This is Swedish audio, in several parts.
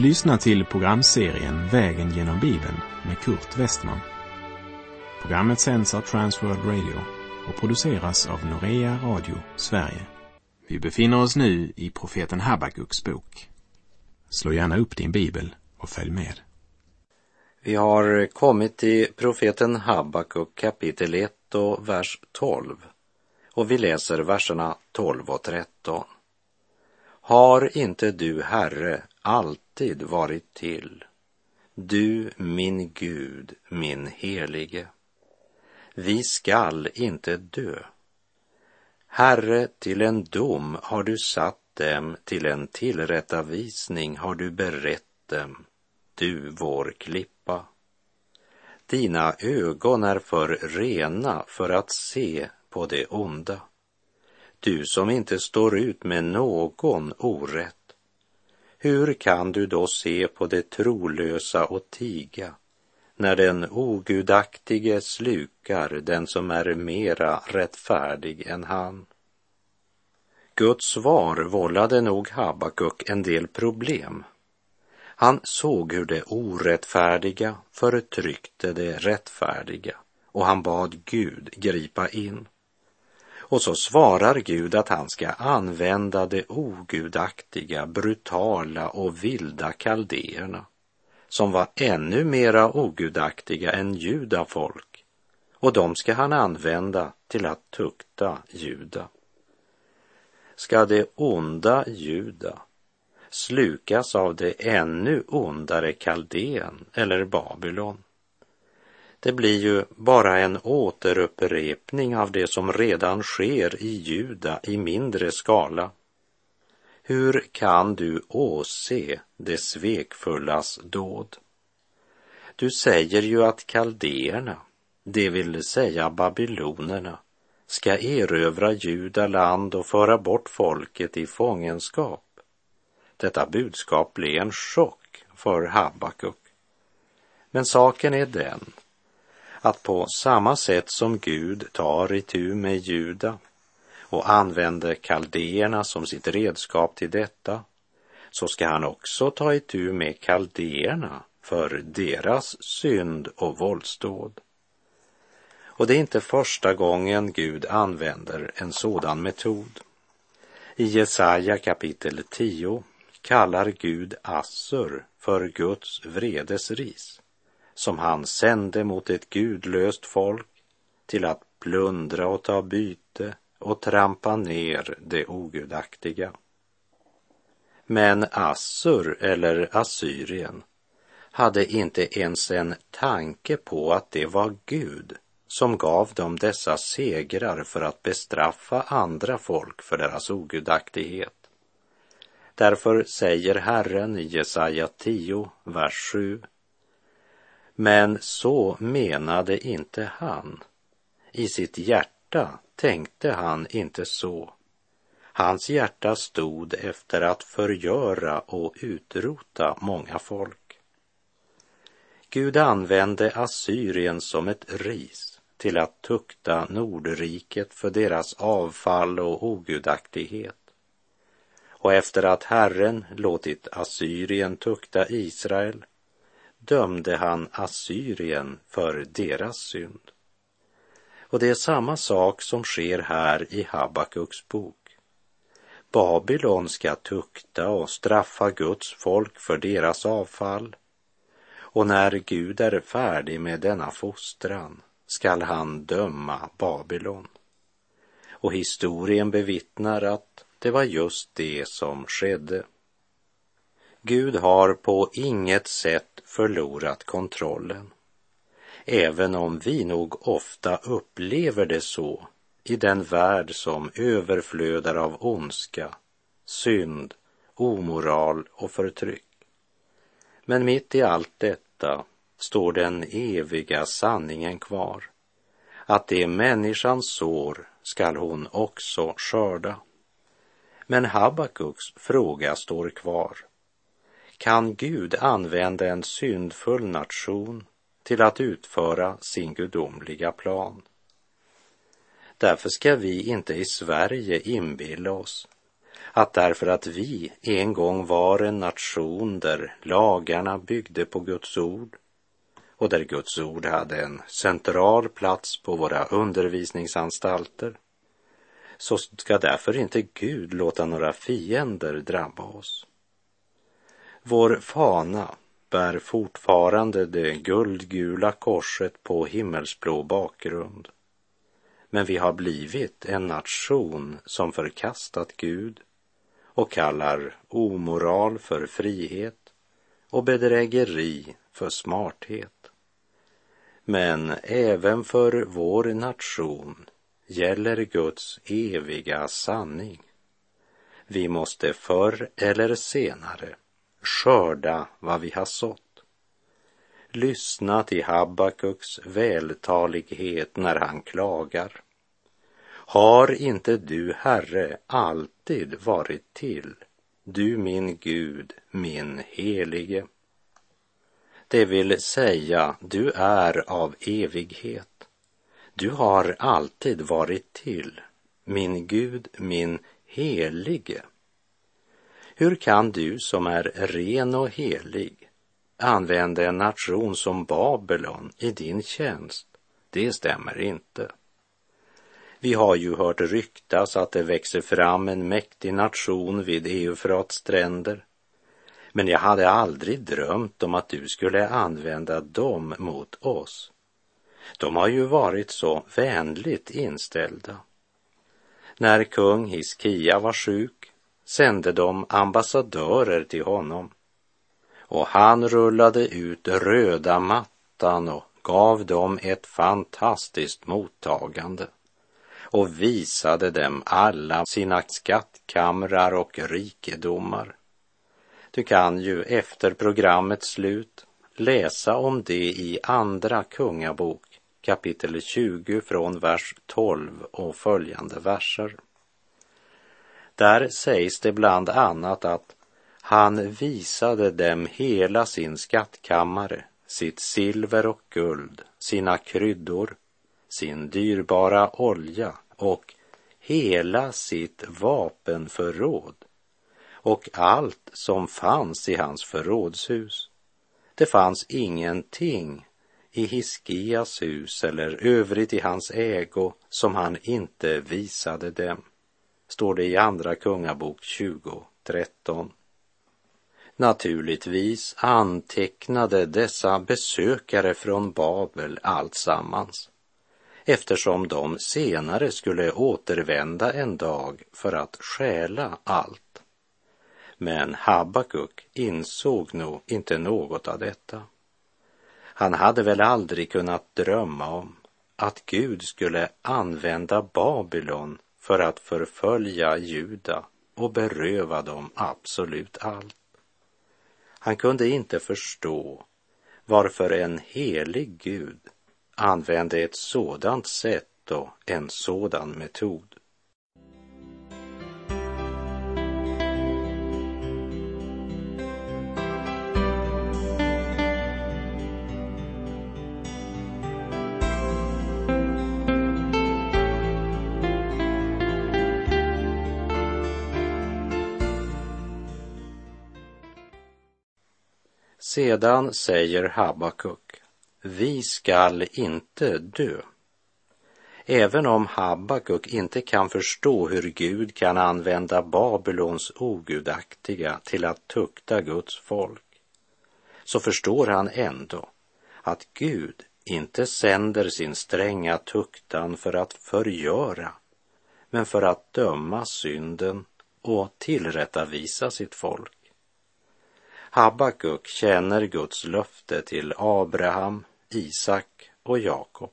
Du lyssnar till programserien Vägen genom Bibeln med Kurt Westman. Programmet sänds av Transworld Radio och produceras av Norea Radio Sverige. Vi befinner oss nu i profeten Habakuks bok. Slå gärna upp din bibel och följ med. Vi har kommit till profeten Habakuk kapitel 1 och vers 12 och vi läser verserna 12 och 13. Har inte du, Herre, alltid varit till, du min Gud, min helige? Vi skall inte dö. Herre, till en dom har du satt dem, till en tillrättavisning har du berett dem, du vår klippa. Dina ögon är för rena för att se på det onda. Du som inte står ut med någon orätt. Hur kan du då se på det trolösa och tiga när den ogudaktige slukar den som är mera rättfärdig än han? Guds svar vållade nog Habakuk en del problem. Han såg hur det orättfärdiga förtryckte det rättfärdiga och han bad Gud gripa in. Och så svarar Gud att han ska använda de ogudaktiga, brutala och vilda kaldéerna som var ännu mera ogudaktiga än judafolk och de ska han använda till att tukta Juda. Ska det onda Juda slukas av det ännu ondare Kaldén eller Babylon det blir ju bara en återupprepning av det som redan sker i Juda i mindre skala. Hur kan du åse det svekfullas dåd? Du säger ju att kaldéerna, det vill säga babylonerna, ska erövra Juda land och föra bort folket i fångenskap. Detta budskap blev en chock för Habakuk. Men saken är den att på samma sätt som Gud tar itu med Juda och använder kaldéerna som sitt redskap till detta, så ska han också ta itu med kaldéerna för deras synd och våldsdåd. Och det är inte första gången Gud använder en sådan metod. I Jesaja kapitel 10 kallar Gud Assur för Guds vredesris som han sände mot ett gudlöst folk till att plundra och ta byte och trampa ner det ogudaktiga. Men Assur eller Assyrien hade inte ens en tanke på att det var Gud som gav dem dessa segrar för att bestraffa andra folk för deras ogudaktighet. Därför säger Herren i Jesaja 10, vers 7 men så menade inte han. I sitt hjärta tänkte han inte så. Hans hjärta stod efter att förgöra och utrota många folk. Gud använde Assyrien som ett ris till att tukta Nordriket för deras avfall och ogudaktighet. Och efter att Herren låtit Assyrien tukta Israel dömde han Assyrien för deras synd. Och det är samma sak som sker här i Habakuks bok. Babylon ska tukta och straffa Guds folk för deras avfall. Och när Gud är färdig med denna fostran skall han döma Babylon. Och historien bevittnar att det var just det som skedde. Gud har på inget sätt förlorat kontrollen. Även om vi nog ofta upplever det så i den värld som överflödar av ondska, synd, omoral och förtryck. Men mitt i allt detta står den eviga sanningen kvar. Att det människan sår skall hon också skörda. Men Habakuks fråga står kvar kan Gud använda en syndfull nation till att utföra sin gudomliga plan. Därför ska vi inte i Sverige inbilla oss att därför att vi en gång var en nation där lagarna byggde på Guds ord och där Guds ord hade en central plats på våra undervisningsanstalter så ska därför inte Gud låta några fiender drabba oss. Vår fana bär fortfarande det guldgula korset på himmelsblå bakgrund. Men vi har blivit en nation som förkastat Gud och kallar omoral för frihet och bedrägeri för smarthet. Men även för vår nation gäller Guds eviga sanning. Vi måste förr eller senare skörda vad vi har sått. Lyssna till Habakuks vältalighet när han klagar. Har inte du, Herre, alltid varit till, du min Gud, min helige? Det vill säga, du är av evighet. Du har alltid varit till, min Gud, min helige. Hur kan du som är ren och helig använda en nation som Babylon i din tjänst? Det stämmer inte. Vi har ju hört ryktas att det växer fram en mäktig nation vid Eufrats stränder. Men jag hade aldrig drömt om att du skulle använda dem mot oss. De har ju varit så vänligt inställda. När kung Hiskia var sjuk sände de ambassadörer till honom och han rullade ut röda mattan och gav dem ett fantastiskt mottagande och visade dem alla sina skattkamrar och rikedomar. Du kan ju efter programmets slut läsa om det i Andra Kungabok kapitel 20 från vers 12 och följande verser. Där sägs det bland annat att han visade dem hela sin skattkammare, sitt silver och guld, sina kryddor, sin dyrbara olja och hela sitt vapenförråd och allt som fanns i hans förrådshus. Det fanns ingenting i Hiskias hus eller övrigt i hans ägo som han inte visade dem, står det i Andra Kungabok 20, 13. Naturligtvis antecknade dessa besökare från Babel alltsammans eftersom de senare skulle återvända en dag för att stjäla allt. Men Habakuk insåg nog inte något av detta. Han hade väl aldrig kunnat drömma om att Gud skulle använda Babylon för att förfölja Juda och beröva dem absolut allt. Han kunde inte förstå varför en helig Gud använde ett sådant sätt och en sådan metod. Sedan säger Habakuk, vi skall inte dö. Även om Habakuk inte kan förstå hur Gud kan använda Babylons ogudaktiga till att tukta Guds folk, så förstår han ändå att Gud inte sänder sin stränga tuktan för att förgöra, men för att döma synden och tillrättavisa sitt folk. Habakuk känner Guds löfte till Abraham, Isak och Jakob.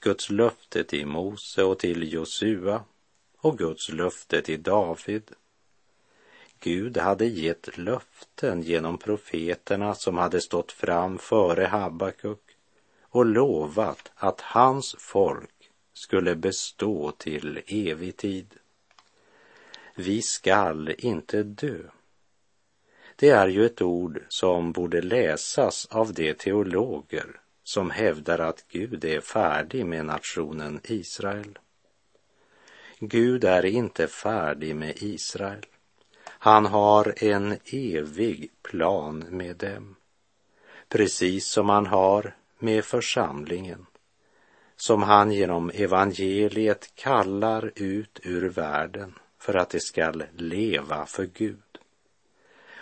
Guds löfte till Mose och till Josua och Guds löfte till David. Gud hade gett löften genom profeterna som hade stått fram före Habakuk och lovat att hans folk skulle bestå till evig tid. Vi skall inte dö. Det är ju ett ord som borde läsas av de teologer som hävdar att Gud är färdig med nationen Israel. Gud är inte färdig med Israel. Han har en evig plan med dem. Precis som han har med församlingen. Som han genom evangeliet kallar ut ur världen för att de skall leva för Gud.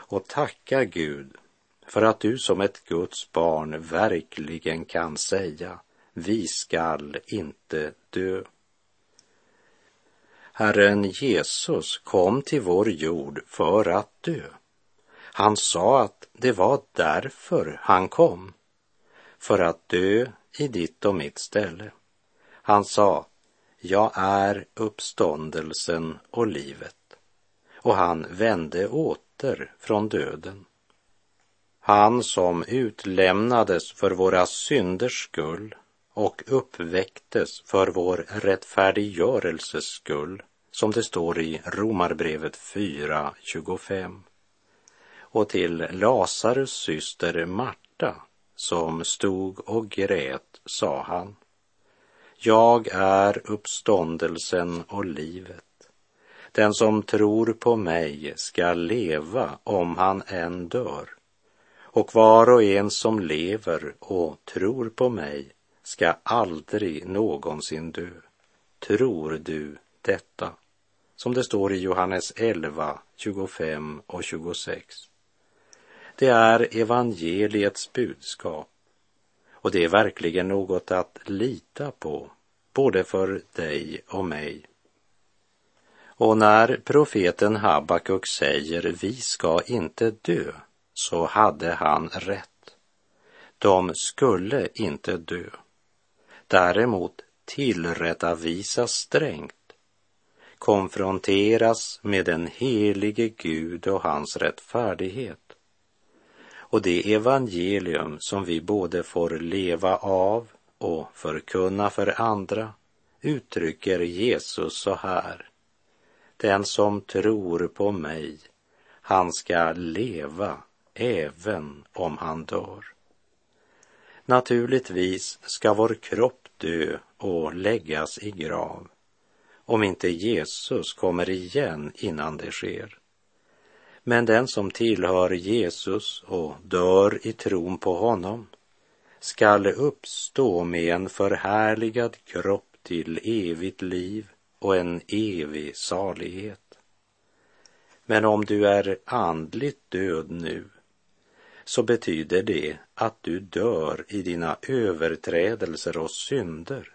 Och tacka Gud för att du som ett Guds barn verkligen kan säga vi skall inte dö. Herren Jesus kom till vår jord för att dö. Han sa att det var därför han kom, för att dö i ditt och mitt ställe. Han sa, jag är uppståndelsen och livet. Och han vände åter från döden. Han som utlämnades för våra synders skull och uppväcktes för vår rättfärdiggörelses skull, som det står i Romarbrevet 4.25. Och till Lazarus syster Marta, som stod och grät, sa han. Jag är uppståndelsen och livet. Den som tror på mig ska leva om han än dör. Och var och en som lever och tror på mig ska aldrig någonsin dö. Tror du detta? Som det står i Johannes 11, 25 och 26. Det är evangeliets budskap och det är verkligen något att lita på, både för dig och mig. Och när profeten Habakuk säger vi ska inte dö, så hade han rätt. De skulle inte dö däremot tillrättavisas strängt, konfronteras med den helige Gud och hans rättfärdighet. Och det evangelium som vi både får leva av och förkunna för andra uttrycker Jesus så här. Den som tror på mig, han ska leva även om han dör. Naturligtvis ska vår kropp dö och läggas i grav om inte Jesus kommer igen innan det sker. Men den som tillhör Jesus och dör i tron på honom skall uppstå med en förhärligad kropp till evigt liv och en evig salighet. Men om du är andligt död nu så betyder det att du dör i dina överträdelser och synder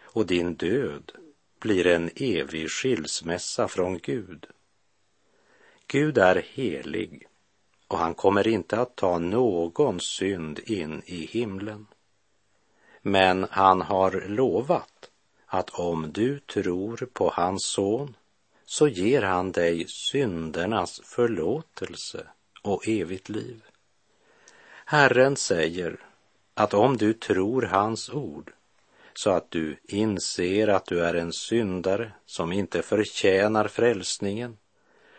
och din död blir en evig skilsmässa från Gud. Gud är helig och han kommer inte att ta någon synd in i himlen. Men han har lovat att om du tror på hans son så ger han dig syndernas förlåtelse och evigt liv. Herren säger att om du tror hans ord så att du inser att du är en syndare som inte förtjänar frälsningen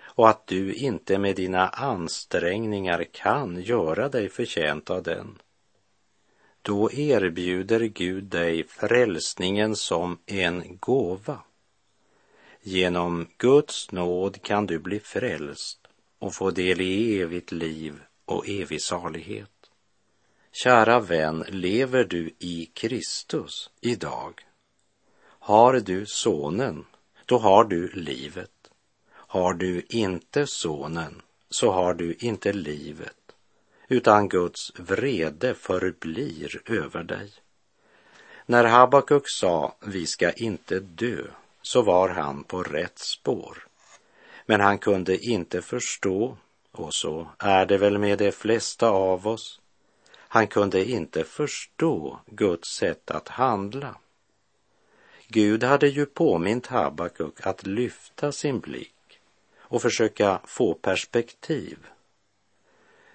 och att du inte med dina ansträngningar kan göra dig förtjänt av den. Då erbjuder Gud dig frälsningen som en gåva. Genom Guds nåd kan du bli frälst och få del i evigt liv och evig salighet. Kära vän, lever du i Kristus idag? Har du sonen, då har du livet. Har du inte sonen, så har du inte livet, utan Guds vrede förblir över dig. När Habakuk sa vi ska inte dö, så var han på rätt spår. Men han kunde inte förstå, och så är det väl med de flesta av oss, han kunde inte förstå Guds sätt att handla. Gud hade ju påmint Habakuk att lyfta sin blick och försöka få perspektiv.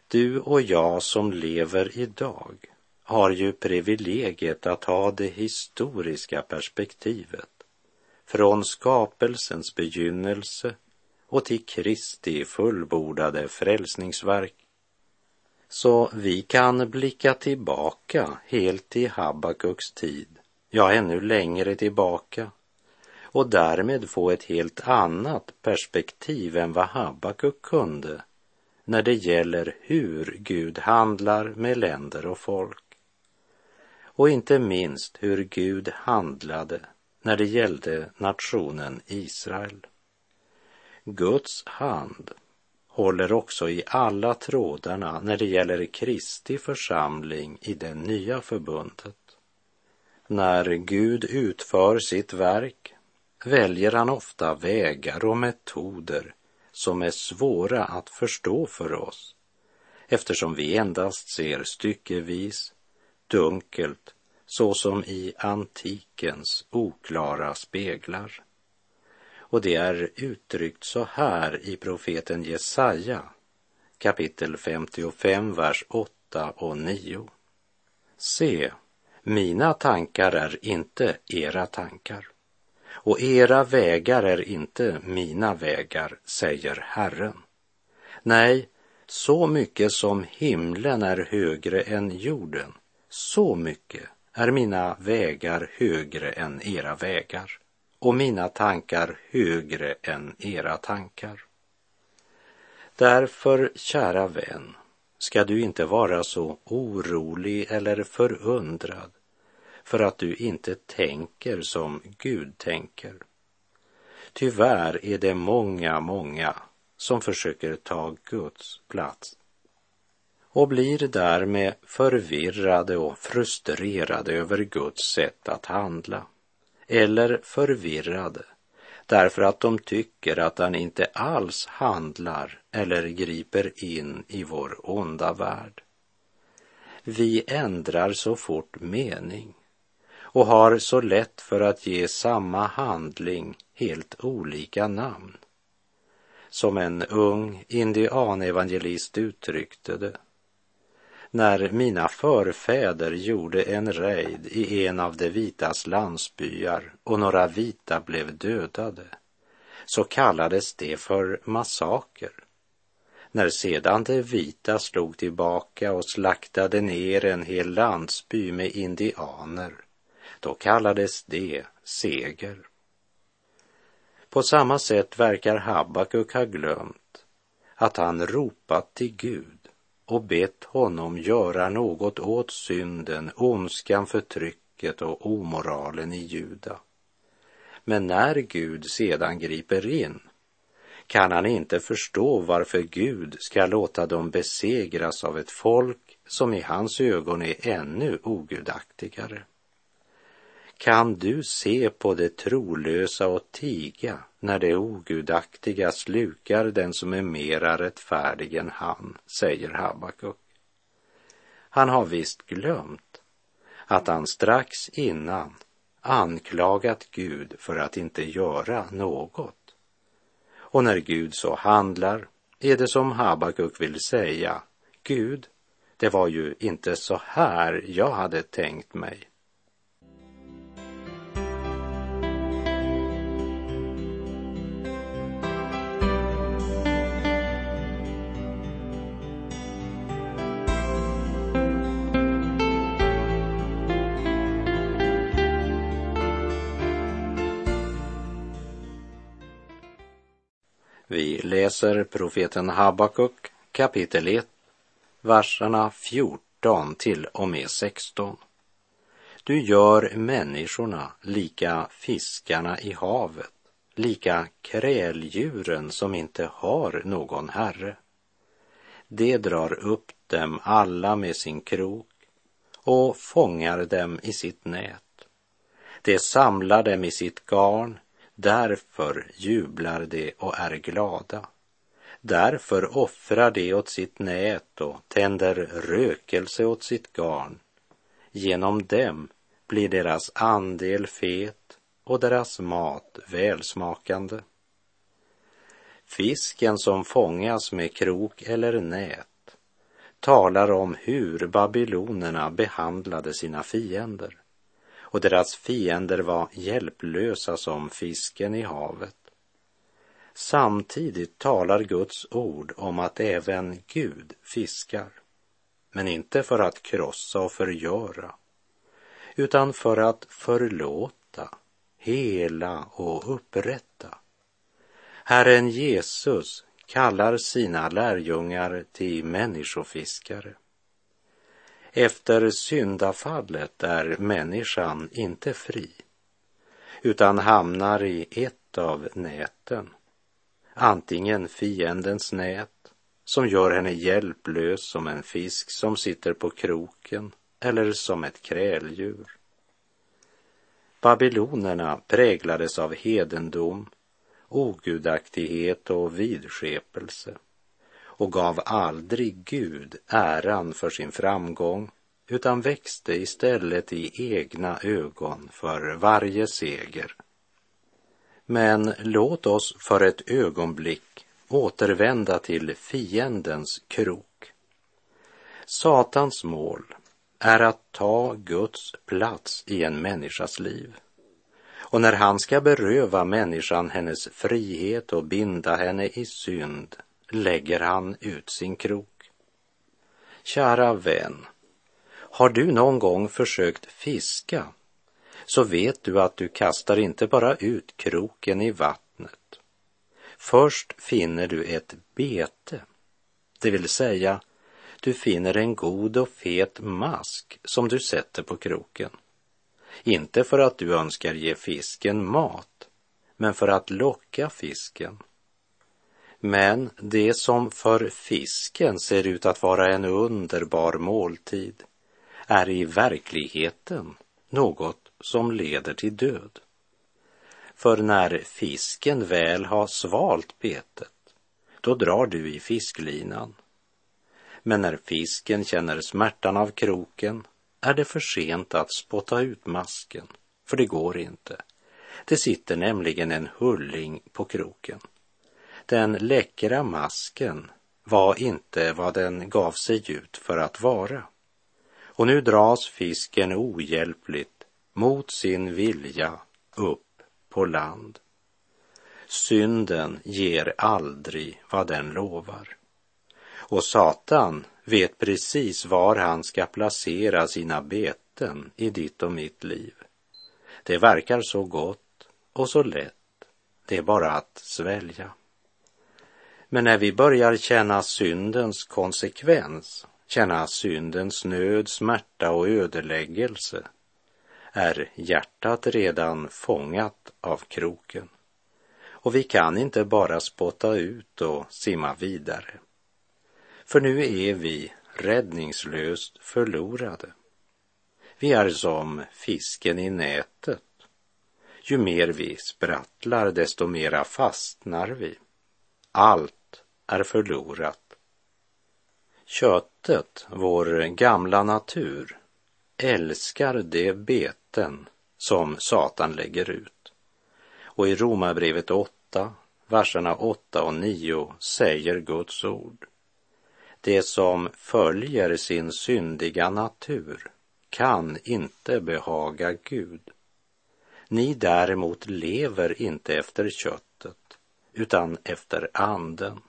Du och jag som lever idag har ju privilegiet att ha det historiska perspektivet. Från skapelsens begynnelse och till Kristi fullbordade frälsningsverk. Så vi kan blicka tillbaka helt till Habakuks tid, ja ännu längre tillbaka och därmed få ett helt annat perspektiv än vad Habakuk kunde när det gäller hur Gud handlar med länder och folk. Och inte minst hur Gud handlade när det gällde nationen Israel. Guds hand håller också i alla trådarna när det gäller Kristi församling i det nya förbundet. När Gud utför sitt verk väljer han ofta vägar och metoder som är svåra att förstå för oss eftersom vi endast ser styckevis, dunkelt, såsom i antikens oklara speglar. Och det är uttryckt så här i profeten Jesaja kapitel 55, vers 8 och 9. Se, mina tankar är inte era tankar och era vägar är inte mina vägar, säger Herren. Nej, så mycket som himlen är högre än jorden, så mycket är mina vägar högre än era vägar och mina tankar högre än era tankar. Därför, kära vän, ska du inte vara så orolig eller förundrad för att du inte tänker som Gud tänker. Tyvärr är det många, många som försöker ta Guds plats och blir därmed förvirrade och frustrerade över Guds sätt att handla. Eller förvirrade därför att de tycker att han inte alls handlar eller griper in i vår onda värld. Vi ändrar så fort mening och har så lätt för att ge samma handling helt olika namn. Som en ung indianevangelist uttryckte det. När mina förfäder gjorde en rejd i en av de vitas landsbyar och några vita blev dödade så kallades det för massaker. När sedan de vita slog tillbaka och slaktade ner en hel landsby med indianer då kallades det seger. På samma sätt verkar Habakuk ha glömt att han ropat till Gud och bett honom göra något åt synden, ondskan, förtrycket och omoralen i Juda. Men när Gud sedan griper in kan han inte förstå varför Gud ska låta dem besegras av ett folk som i hans ögon är ännu ogudaktigare. Kan du se på det trolösa och tiga när det ogudaktiga slukar den som är mera rättfärdig än han, säger Habakuk. Han har visst glömt att han strax innan anklagat Gud för att inte göra något. Och när Gud så handlar är det som Habakuk vill säga, Gud, det var ju inte så här jag hade tänkt mig. Läser profeten Habakuk kapitel 1, verserna 14 till och med 16. Du gör människorna lika fiskarna i havet, lika kräldjuren som inte har någon herre. Det drar upp dem alla med sin krok och fångar dem i sitt nät. Det samlar dem i sitt garn Därför jublar de och är glada. Därför offrar de åt sitt nät och tänder rökelse åt sitt garn. Genom dem blir deras andel fet och deras mat välsmakande. Fisken som fångas med krok eller nät talar om hur babylonerna behandlade sina fiender och deras fiender var hjälplösa som fisken i havet. Samtidigt talar Guds ord om att även Gud fiskar, men inte för att krossa och förgöra, utan för att förlåta, hela och upprätta. Herren Jesus kallar sina lärjungar till människofiskare. Efter syndafallet är människan inte fri, utan hamnar i ett av näten. Antingen fiendens nät, som gör henne hjälplös som en fisk som sitter på kroken, eller som ett kräldjur. Babylonerna präglades av hedendom, ogudaktighet och vidskepelse och gav aldrig Gud äran för sin framgång utan växte istället i egna ögon för varje seger. Men låt oss för ett ögonblick återvända till fiendens krok. Satans mål är att ta Guds plats i en människas liv. Och när han ska beröva människan hennes frihet och binda henne i synd lägger han ut sin krok. Kära vän, har du någon gång försökt fiska så vet du att du kastar inte bara ut kroken i vattnet. Först finner du ett bete, det vill säga du finner en god och fet mask som du sätter på kroken. Inte för att du önskar ge fisken mat, men för att locka fisken. Men det som för fisken ser ut att vara en underbar måltid är i verkligheten något som leder till död. För när fisken väl har svalt betet, då drar du i fisklinan. Men när fisken känner smärtan av kroken är det för sent att spotta ut masken, för det går inte. Det sitter nämligen en hulling på kroken. Den läckra masken var inte vad den gav sig ut för att vara. Och nu dras fisken ohjälpligt mot sin vilja upp på land. Synden ger aldrig vad den lovar. Och Satan vet precis var han ska placera sina beten i ditt och mitt liv. Det verkar så gott och så lätt. Det är bara att svälja. Men när vi börjar känna syndens konsekvens, känna syndens nöd, smärta och ödeläggelse, är hjärtat redan fångat av kroken. Och vi kan inte bara spotta ut och simma vidare. För nu är vi räddningslöst förlorade. Vi är som fisken i nätet. Ju mer vi sprattlar, desto mera fastnar vi. Allt är förlorat. Köttet, vår gamla natur, älskar de beten som Satan lägger ut. Och i Romarbrevet 8, verserna 8 och 9 säger Guds ord. Det som följer sin syndiga natur kan inte behaga Gud. Ni däremot lever inte efter köttet, utan efter anden,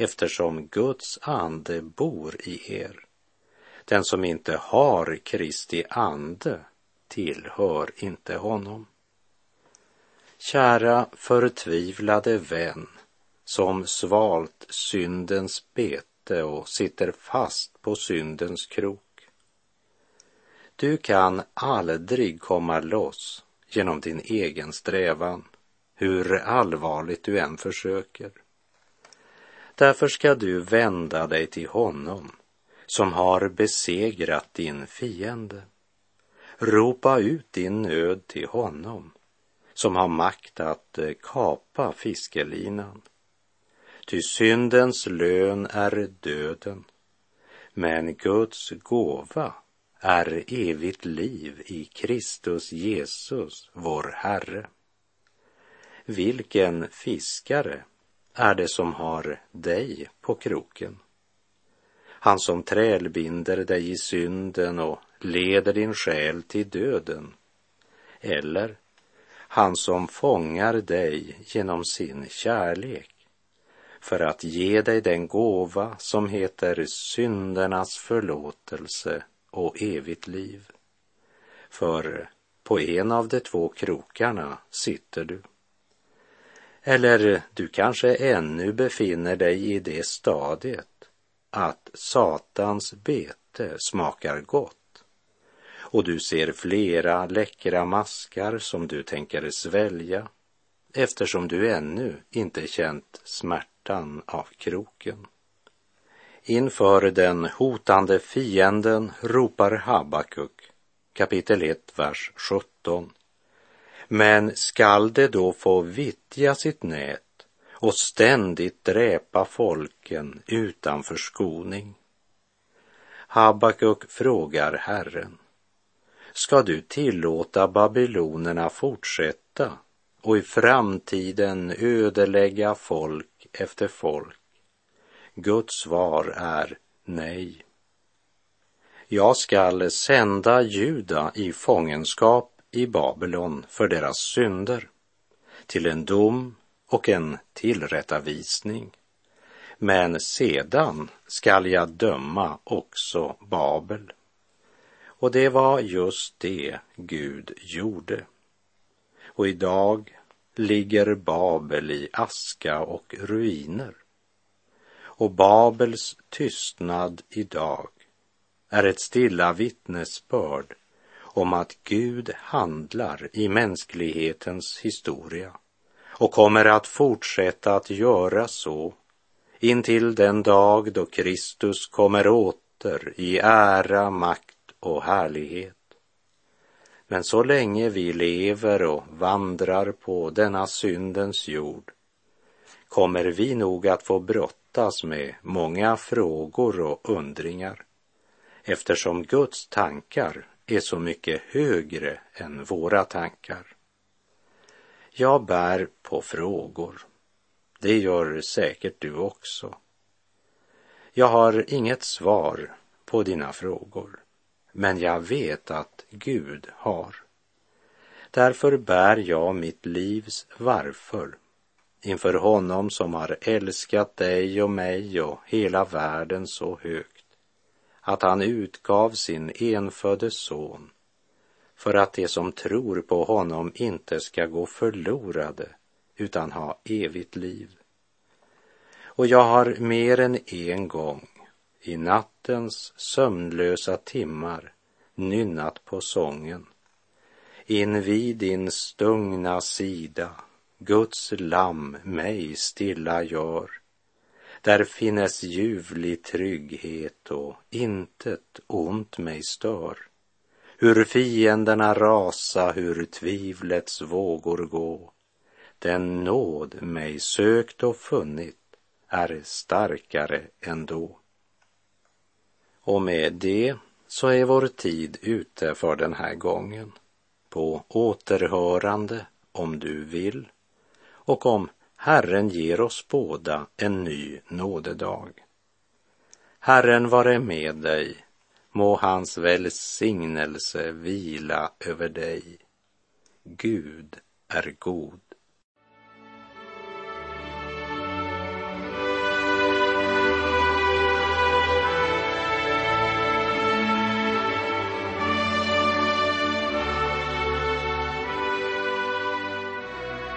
eftersom Guds ande bor i er. Den som inte har Kristi ande tillhör inte honom. Kära förtvivlade vän som svalt syndens bete och sitter fast på syndens krok. Du kan aldrig komma loss genom din egen strävan, hur allvarligt du än försöker. Därför ska du vända dig till honom som har besegrat din fiende. Ropa ut din nöd till honom som har makt att eh, kapa fiskelinan. Ty syndens lön är döden, men Guds gåva är evigt liv i Kristus Jesus, vår Herre. Vilken fiskare är det som har dig på kroken? Han som trälbinder dig i synden och leder din själ till döden. Eller han som fångar dig genom sin kärlek för att ge dig den gåva som heter syndernas förlåtelse och evigt liv. För på en av de två krokarna sitter du. Eller du kanske ännu befinner dig i det stadiet att Satans bete smakar gott och du ser flera läckra maskar som du tänker svälja eftersom du ännu inte känt smärtan av kroken. Inför den hotande fienden ropar Habakuk kapitel 1, vers 17. Men skall det då få vittja sitt nät och ständigt dräpa folken utan förskoning? Habakuk frågar Herren. Ska du tillåta babylonerna fortsätta och i framtiden ödelägga folk efter folk? Guds svar är nej. Jag skall sända Juda i fångenskap i Babylon för deras synder, till en dom och en tillrättavisning. Men sedan skall jag döma också Babel. Och det var just det Gud gjorde. Och idag ligger Babel i aska och ruiner. Och Babels tystnad idag är ett stilla vittnesbörd om att Gud handlar i mänsklighetens historia och kommer att fortsätta att göra så intill den dag då Kristus kommer åter i ära, makt och härlighet. Men så länge vi lever och vandrar på denna syndens jord kommer vi nog att få brottas med många frågor och undringar eftersom Guds tankar är så mycket högre än våra tankar. Jag bär på frågor. Det gör säkert du också. Jag har inget svar på dina frågor, men jag vet att Gud har. Därför bär jag mitt livs varför inför honom som har älskat dig och mig och hela världen så högt att han utgav sin enfödde son för att de som tror på honom inte ska gå förlorade utan ha evigt liv. Och jag har mer än en gång i nattens sömnlösa timmar nynnat på sången. Invid din stungna sida Guds lamm mig stilla gör där finnes ljuvlig trygghet och intet ont mig stör. Hur fienderna rasa, hur tvivlets vågor gå. Den nåd mig sökt och funnit är starkare ändå. Och med det så är vår tid ute för den här gången. På återhörande om du vill och om Herren ger oss båda en ny nådedag. Herren vare med dig, må hans välsignelse vila över dig. Gud är god.